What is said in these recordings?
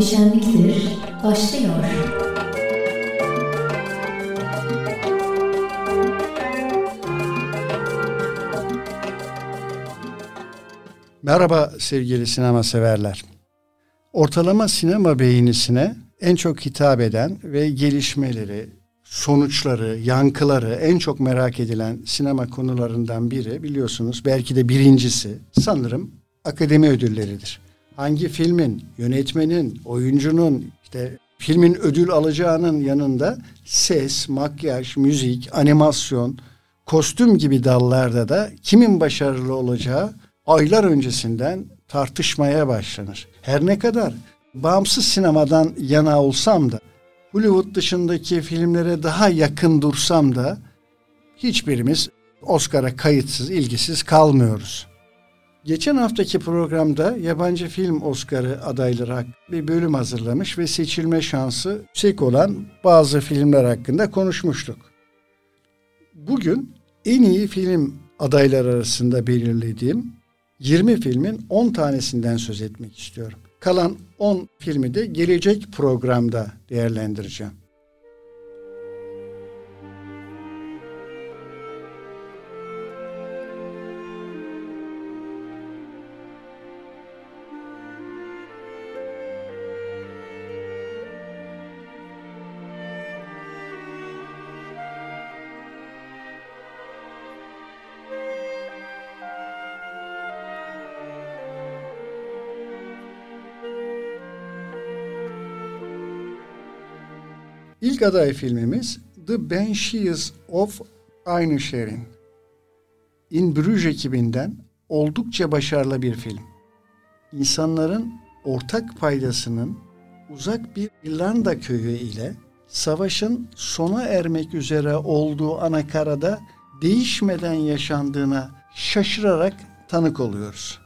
Bir şenliktir. Başlıyor. Merhaba sevgili sinema severler. Ortalama sinema beğenisine en çok hitap eden ve gelişmeleri, sonuçları, yankıları en çok merak edilen sinema konularından biri biliyorsunuz belki de birincisi sanırım akademi ödülleridir. Hangi filmin, yönetmenin, oyuncunun işte filmin ödül alacağının yanında ses, makyaj, müzik, animasyon, kostüm gibi dallarda da kimin başarılı olacağı aylar öncesinden tartışmaya başlanır. Her ne kadar bağımsız sinemadan yana olsam da Hollywood dışındaki filmlere daha yakın dursam da hiçbirimiz Oscar'a kayıtsız, ilgisiz kalmıyoruz. Geçen haftaki programda yabancı film Oscar'ı adayları hakkında bir bölüm hazırlamış ve seçilme şansı yüksek olan bazı filmler hakkında konuşmuştuk. Bugün en iyi film adayları arasında belirlediğim 20 filmin 10 tanesinden söz etmek istiyorum. Kalan 10 filmi de gelecek programda değerlendireceğim. İlk aday filmimiz The Banshees of Inisherin. In Bruges ekibinden oldukça başarılı bir film. İnsanların ortak paydasının uzak bir İrlanda köyü ile savaşın sona ermek üzere olduğu anakarada değişmeden yaşandığına şaşırarak tanık oluyoruz.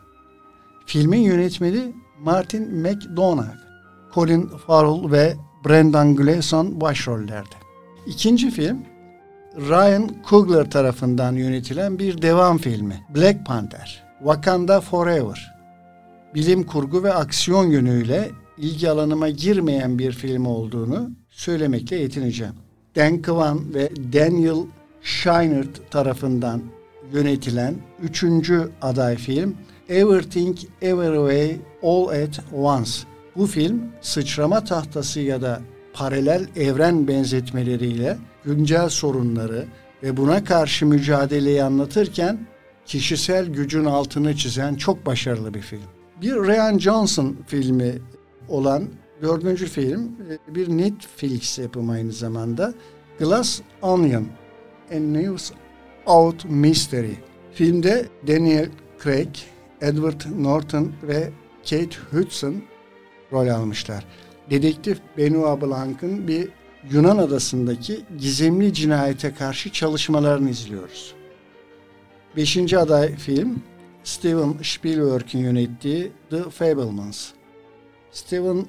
Filmin yönetmeni Martin McDonagh, Colin Farrell ve Brendan Gleeson başrollerde. İkinci film Ryan Coogler tarafından yönetilen bir devam filmi Black Panther, Wakanda Forever. Bilim kurgu ve aksiyon yönüyle ilgi alanıma girmeyen bir film olduğunu söylemekle yetineceğim. Dan Kwan ve Daniel Scheinert tarafından yönetilen üçüncü aday film Everything Everywhere All at Once bu film sıçrama tahtası ya da paralel evren benzetmeleriyle güncel sorunları ve buna karşı mücadeleyi anlatırken kişisel gücün altını çizen çok başarılı bir film. Bir Ryan Johnson filmi olan dördüncü film bir Netflix yapımı aynı zamanda Glass Onion A News Out Mystery. Filmde Daniel Craig, Edward Norton ve Kate Hudson rol almışlar. Dedektif Benoit Blanc'ın bir Yunan adasındaki gizemli cinayete karşı çalışmalarını izliyoruz. Beşinci aday film Steven Spielberg'in yönettiği The Fablemans. Steven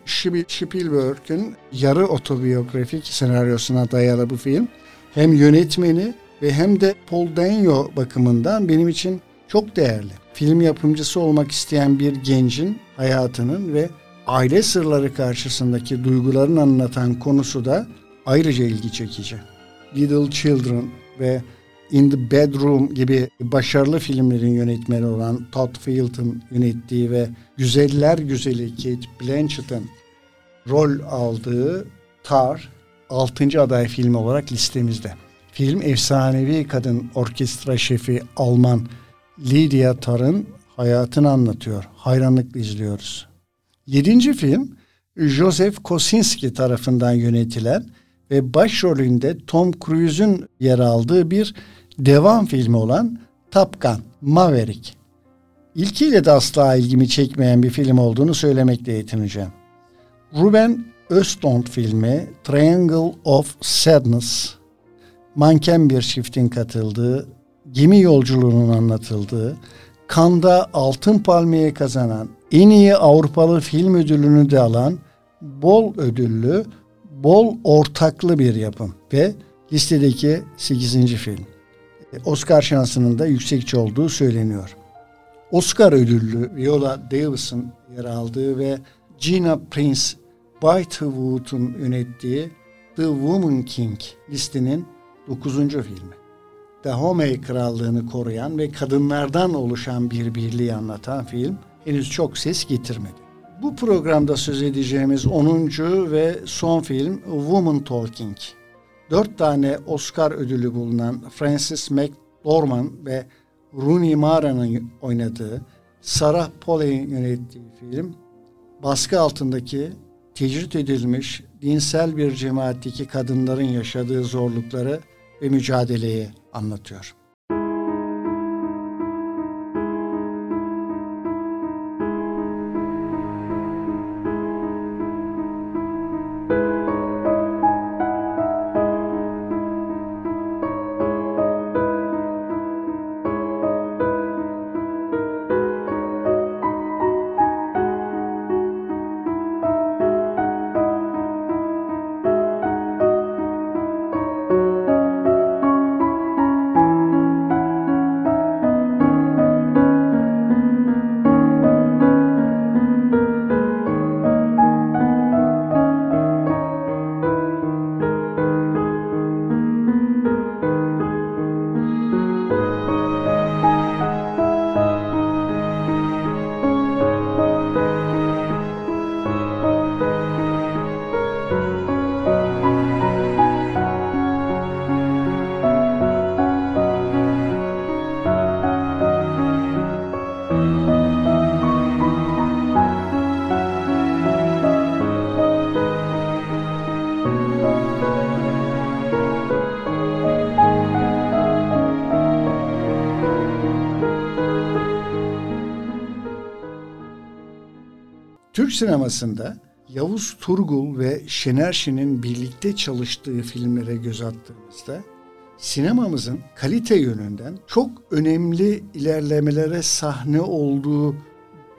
Spielberg'in yarı otobiyografik senaryosuna dayalı bu film hem yönetmeni ve hem de Paul Dano bakımından benim için çok değerli. Film yapımcısı olmak isteyen bir gencin hayatının ve aile sırları karşısındaki duygularını anlatan konusu da ayrıca ilgi çekici. Little Children ve In the Bedroom gibi başarılı filmlerin yönetmeni olan Todd Field'ın yönettiği ve Güzeller Güzeli Kate Blanchett'ın rol aldığı Tar 6. aday filmi olarak listemizde. Film efsanevi kadın orkestra şefi Alman Lydia Tar'ın hayatını anlatıyor. Hayranlıkla izliyoruz. Yedinci film Joseph Kosinski tarafından yönetilen ve başrolünde Tom Cruise'un yer aldığı bir devam filmi olan Top Gun, Maverick. İlkiyle de asla ilgimi çekmeyen bir film olduğunu söylemekle yetineceğim. Ruben Östlund filmi Triangle of Sadness, manken bir çiftin katıldığı, gemi yolculuğunun anlatıldığı, Kanda Altın Palmiye kazanan en iyi Avrupalı film ödülünü de alan bol ödüllü, bol ortaklı bir yapım ve listedeki 8. film. Oscar şansının da yüksekçe olduğu söyleniyor. Oscar ödüllü Viola Davis'in yer aldığı ve Gina Prince Whitewood'un yönettiği The Woman King listinin 9. filmi. Dahomey Krallığını koruyan ve kadınlardan oluşan bir birliği anlatan film henüz çok ses getirmedi. Bu programda söz edeceğimiz 10. ve son film Woman Talking. Dört tane Oscar ödülü bulunan Frances McDormand ve Rooney Mara'nın oynadığı Sarah Polley'in yönettiği film baskı altındaki tecrit edilmiş dinsel bir cemaatteki kadınların yaşadığı zorlukları ve mücadeleyi anlatıyor. Sinemasında Yavuz Turgul ve Şener Şen'in birlikte çalıştığı filmlere göz attığımızda sinemamızın kalite yönünden çok önemli ilerlemelere sahne olduğu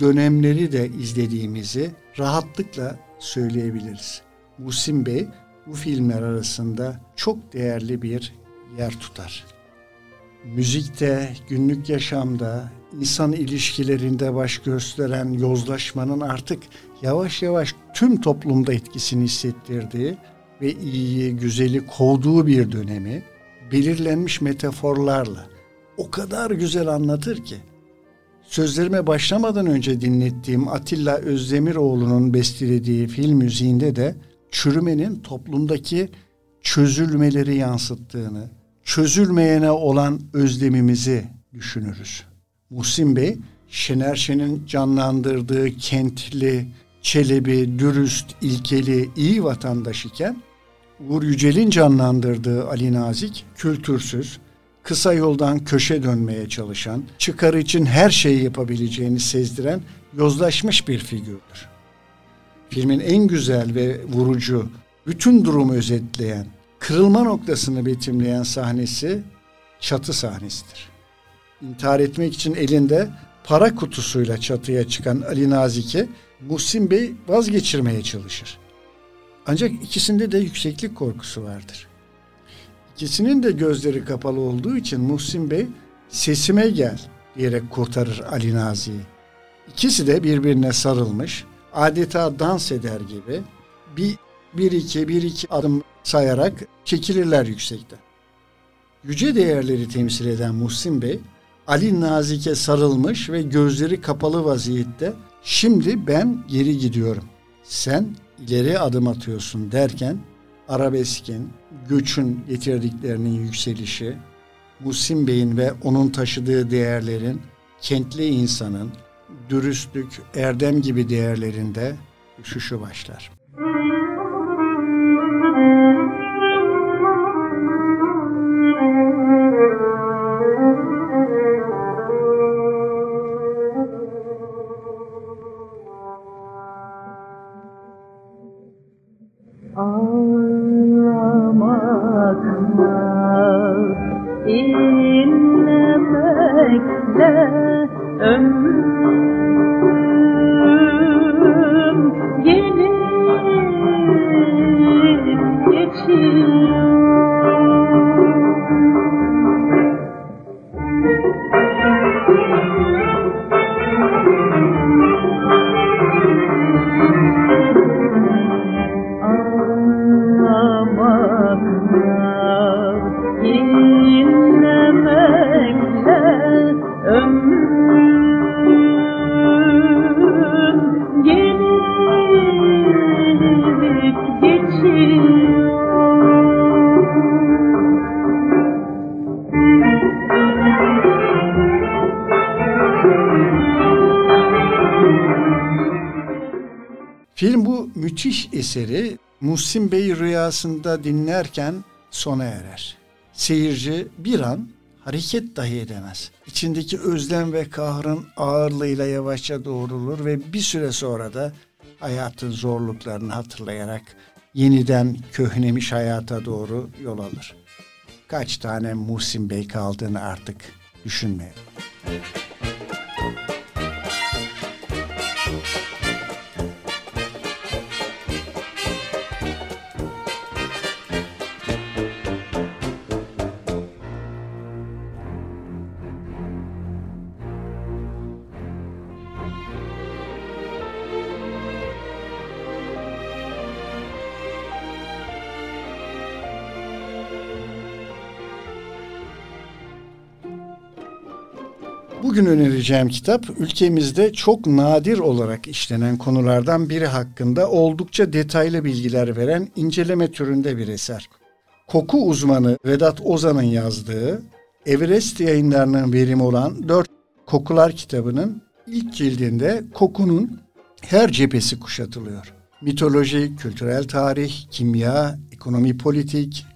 dönemleri de izlediğimizi rahatlıkla söyleyebiliriz. Musim Bey bu filmler arasında çok değerli bir yer tutar. Müzikte, günlük yaşamda, insan ilişkilerinde baş gösteren yozlaşmanın artık yavaş yavaş tüm toplumda etkisini hissettirdiği ve iyiyi, güzeli kovduğu bir dönemi belirlenmiş metaforlarla o kadar güzel anlatır ki sözlerime başlamadan önce dinlettiğim Atilla Özdemiroğlu'nun bestelediği film müziğinde de çürümenin toplumdaki çözülmeleri yansıttığını, çözülmeyene olan özlemimizi düşünürüz. Muhsin Bey, Şener Şen'in canlandırdığı kentli, çelebi, dürüst, ilkeli, iyi vatandaş iken Uğur Yücel'in canlandırdığı Ali Nazik kültürsüz, kısa yoldan köşe dönmeye çalışan, çıkar için her şeyi yapabileceğini sezdiren yozlaşmış bir figürdür. Filmin en güzel ve vurucu, bütün durumu özetleyen, kırılma noktasını betimleyen sahnesi çatı sahnesidir. İntihar etmek için elinde para kutusuyla çatıya çıkan Ali Nazik'i Muhsin Bey vazgeçirmeye çalışır. Ancak ikisinde de yükseklik korkusu vardır. İkisinin de gözleri kapalı olduğu için Muhsin Bey sesime gel diyerek kurtarır Ali Nazi'yi. İkisi de birbirine sarılmış, adeta dans eder gibi bir, bir iki, bir iki adım sayarak çekilirler yüksekten. Yüce değerleri temsil eden Muhsin Bey, Ali Nazik'e sarılmış ve gözleri kapalı vaziyette şimdi ben geri gidiyorum. Sen ileri adım atıyorsun derken arabeskin, göçün getirdiklerinin yükselişi, Musim Bey'in ve onun taşıdığı değerlerin kentli insanın dürüstlük, erdem gibi değerlerinde düşüşü başlar. Film bu müthiş eseri Muhsin Bey rüyasında dinlerken sona erer. Seyirci bir an hareket dahi edemez. İçindeki özlem ve kahrın ağırlığıyla yavaşça doğrulur ve bir süre sonra da hayatın zorluklarını hatırlayarak yeniden köhnemiş hayata doğru yol alır. Kaç tane Muhsin Bey kaldığını artık düşünmeyelim. Bugün önereceğim kitap ülkemizde çok nadir olarak işlenen konulardan biri hakkında oldukça detaylı bilgiler veren inceleme türünde bir eser. Koku uzmanı Vedat Ozan'ın yazdığı Everest yayınlarının verimi olan Dört Kokular kitabının ilk cildinde kokunun her cephesi kuşatılıyor. Mitoloji, kültürel tarih, kimya, ekonomi politik,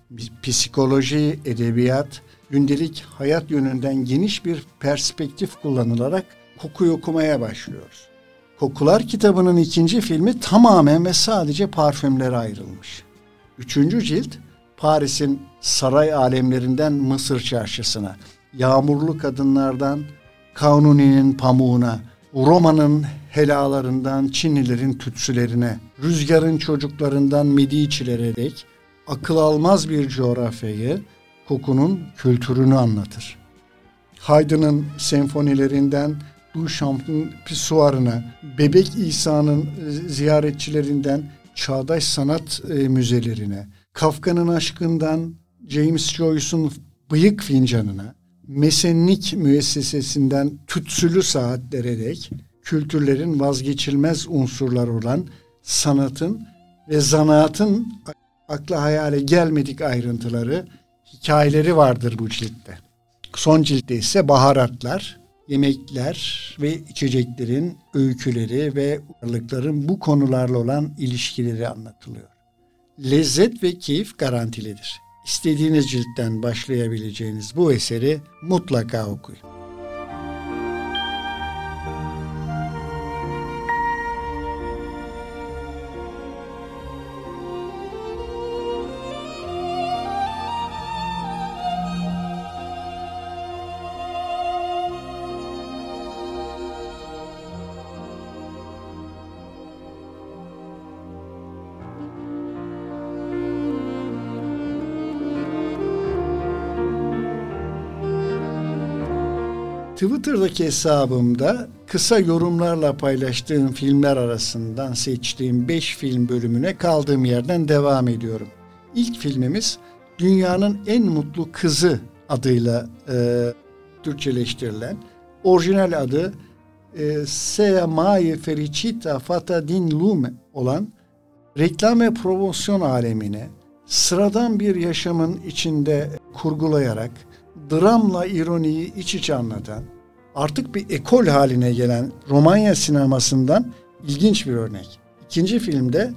psikoloji, edebiyat, gündelik hayat yönünden geniş bir perspektif kullanılarak kokuyu okumaya başlıyoruz. Kokular kitabının ikinci filmi tamamen ve sadece parfümlere ayrılmış. Üçüncü cilt Paris'in saray alemlerinden Mısır çarşısına, yağmurlu kadınlardan Kanuni'nin pamuğuna, Roma'nın helalarından Çinlilerin tütsülerine, rüzgarın çocuklarından Mediçilere dek akıl almaz bir coğrafyayı kokunun kültürünü anlatır. Haydn'ın senfonilerinden Duchamp'ın pisuarına, Bebek İsa'nın e, ziyaretçilerinden çağdaş sanat e, müzelerine, Kafka'nın aşkından James Joyce'un bıyık fincanına, mesenlik müessesesinden tütsülü saatlere dek kültürlerin vazgeçilmez unsurları olan sanatın ve zanaatın akla hayale gelmedik ayrıntıları hikayeleri vardır bu ciltte. Son ciltte ise baharatlar, yemekler ve içeceklerin öyküleri ve varlıkların bu konularla olan ilişkileri anlatılıyor. Lezzet ve keyif garantilidir. İstediğiniz ciltten başlayabileceğiniz bu eseri mutlaka okuyun. Twitter'daki hesabımda kısa yorumlarla paylaştığım filmler arasından seçtiğim 5 film bölümüne kaldığım yerden devam ediyorum. İlk filmimiz Dünyanın En Mutlu Kızı adıyla e, Türkçeleştirilen, orijinal adı e, Sea Mai Felicita Fata Din Lume olan reklam ve promosyon alemine sıradan bir yaşamın içinde kurgulayarak dramla ironiyi iç içe anlatan, artık bir ekol haline gelen Romanya sinemasından ilginç bir örnek. İkinci filmde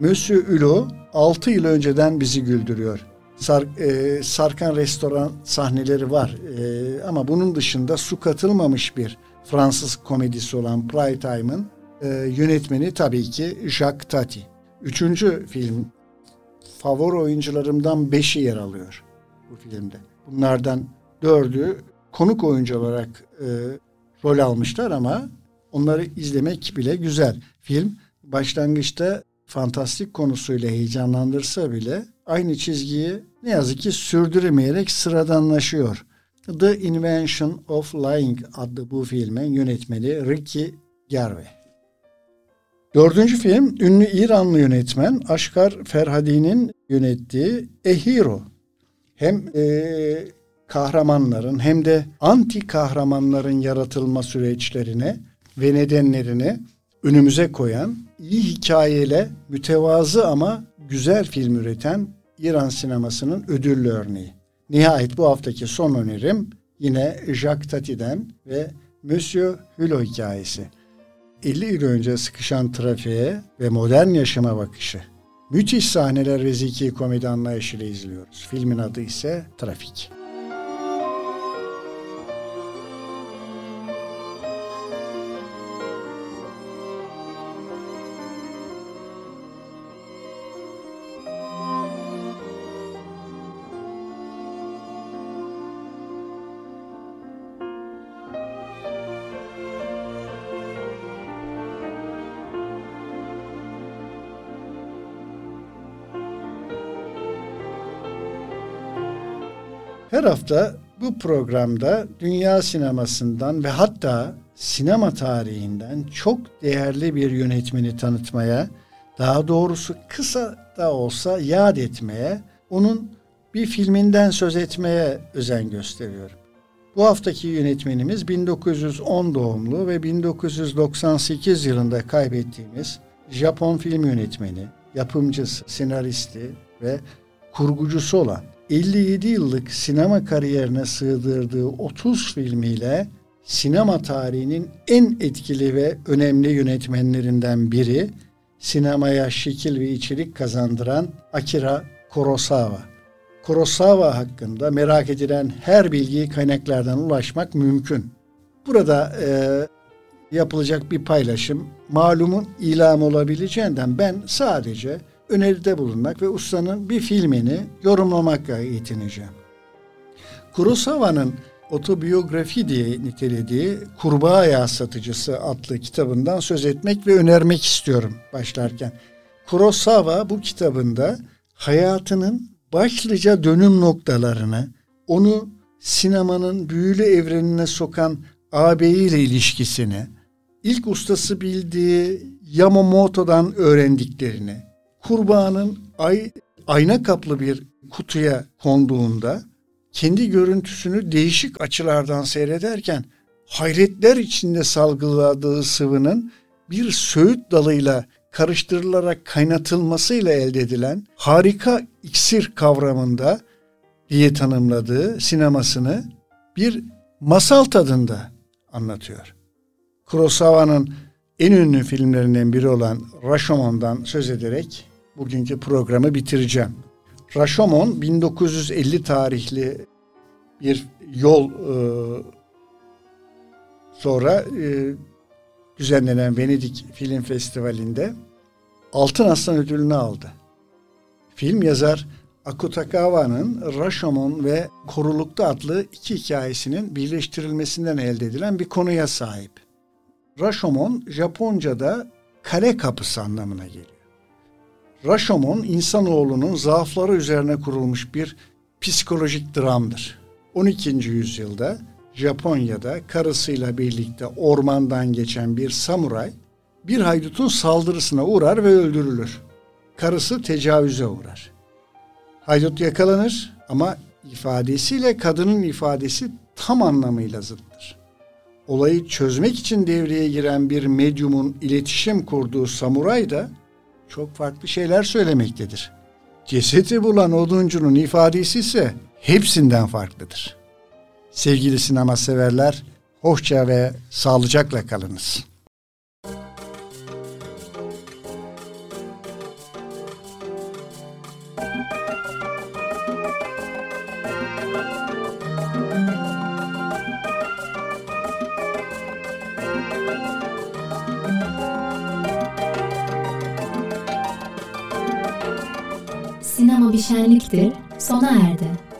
Monsieur Hulot 6 yıl önceden bizi güldürüyor. Sar, e, sarkan restoran sahneleri var e, ama bunun dışında su katılmamış bir Fransız komedisi olan Prime Time'ın e, yönetmeni tabii ki Jacques Tati. Üçüncü film favori oyuncularımdan beşi yer alıyor bu filmde. Bunlardan dördü konuk oyuncu olarak e, rol almışlar ama onları izlemek bile güzel. Film başlangıçta fantastik konusuyla heyecanlandırsa bile aynı çizgiyi ne yazık ki sürdüremeyerek sıradanlaşıyor. The Invention of Lying adlı bu filmin yönetmeni Ricky Gervais. Dördüncü film ünlü İranlı yönetmen Aşkar Ferhadi'nin yönettiği A Hero. Hem e, kahramanların hem de anti kahramanların yaratılma süreçlerine ve nedenlerini önümüze koyan, iyi hikayeyle mütevazı ama güzel film üreten İran sinemasının ödüllü örneği. Nihayet bu haftaki son önerim yine Jacques Tati'den ve Monsieur Hulot hikayesi. 50 yıl önce sıkışan trafiğe ve modern yaşama bakışı. Müthiş sahneler ve zeki komedi anlayışıyla izliyoruz. Filmin adı ise Trafik. Her hafta bu programda dünya sinemasından ve hatta sinema tarihinden çok değerli bir yönetmeni tanıtmaya, daha doğrusu kısa da olsa yad etmeye, onun bir filminden söz etmeye özen gösteriyorum. Bu haftaki yönetmenimiz 1910 doğumlu ve 1998 yılında kaybettiğimiz Japon film yönetmeni, yapımcısı, senaristi ve kurgucusu olan 57 yıllık sinema kariyerine sığdırdığı 30 filmiyle sinema tarihinin en etkili ve önemli yönetmenlerinden biri, sinemaya şekil ve içerik kazandıran Akira Kurosawa. Kurosawa hakkında merak edilen her bilgiyi kaynaklardan ulaşmak mümkün. Burada e, yapılacak bir paylaşım malumun ilam olabileceğinden ben sadece öneride bulunmak ve ustanın bir filmini yorumlamakla yetineceğim. Kurosawa'nın otobiyografi diye nitelediği Kurbağa Yağı Satıcısı adlı kitabından söz etmek ve önermek istiyorum başlarken. Kurosawa bu kitabında hayatının başlıca dönüm noktalarını, onu sinemanın büyülü evrenine sokan ağabeyiyle ilişkisini, ilk ustası bildiği Yamamoto'dan öğrendiklerini, kurbanın ay, ayna kaplı bir kutuya konduğunda kendi görüntüsünü değişik açılardan seyrederken hayretler içinde salgıladığı sıvının bir söğüt dalıyla karıştırılarak kaynatılmasıyla elde edilen harika iksir kavramında diye tanımladığı sinemasını bir masal tadında anlatıyor. Kurosawa'nın en ünlü filmlerinden biri olan Rashomon'dan söz ederek bugünkü programı bitireceğim. Rashomon 1950 tarihli bir yol e, sonra e, düzenlenen Venedik Film Festivali'nde Altın Aslan ödülünü aldı. Film yazar Akutakawa'nın Rashomon ve Korulukta adlı iki hikayesinin birleştirilmesinden elde edilen bir konuya sahip. Rashomon Japonca'da kale kapısı anlamına geliyor. Rashomon insanoğlunun zaafları üzerine kurulmuş bir psikolojik dramdır. 12. yüzyılda Japonya'da karısıyla birlikte ormandan geçen bir samuray bir haydutun saldırısına uğrar ve öldürülür. Karısı tecavüze uğrar. Haydut yakalanır ama ifadesiyle kadının ifadesi tam anlamıyla zıttır. Olayı çözmek için devreye giren bir medyumun iletişim kurduğu samuray da çok farklı şeyler söylemektedir. Cesedi bulan oduncunun ifadesi ise hepsinden farklıdır. Sevgili sinema severler, hoşça ve sağlıcakla kalınız. Şenliktir, sona erdi.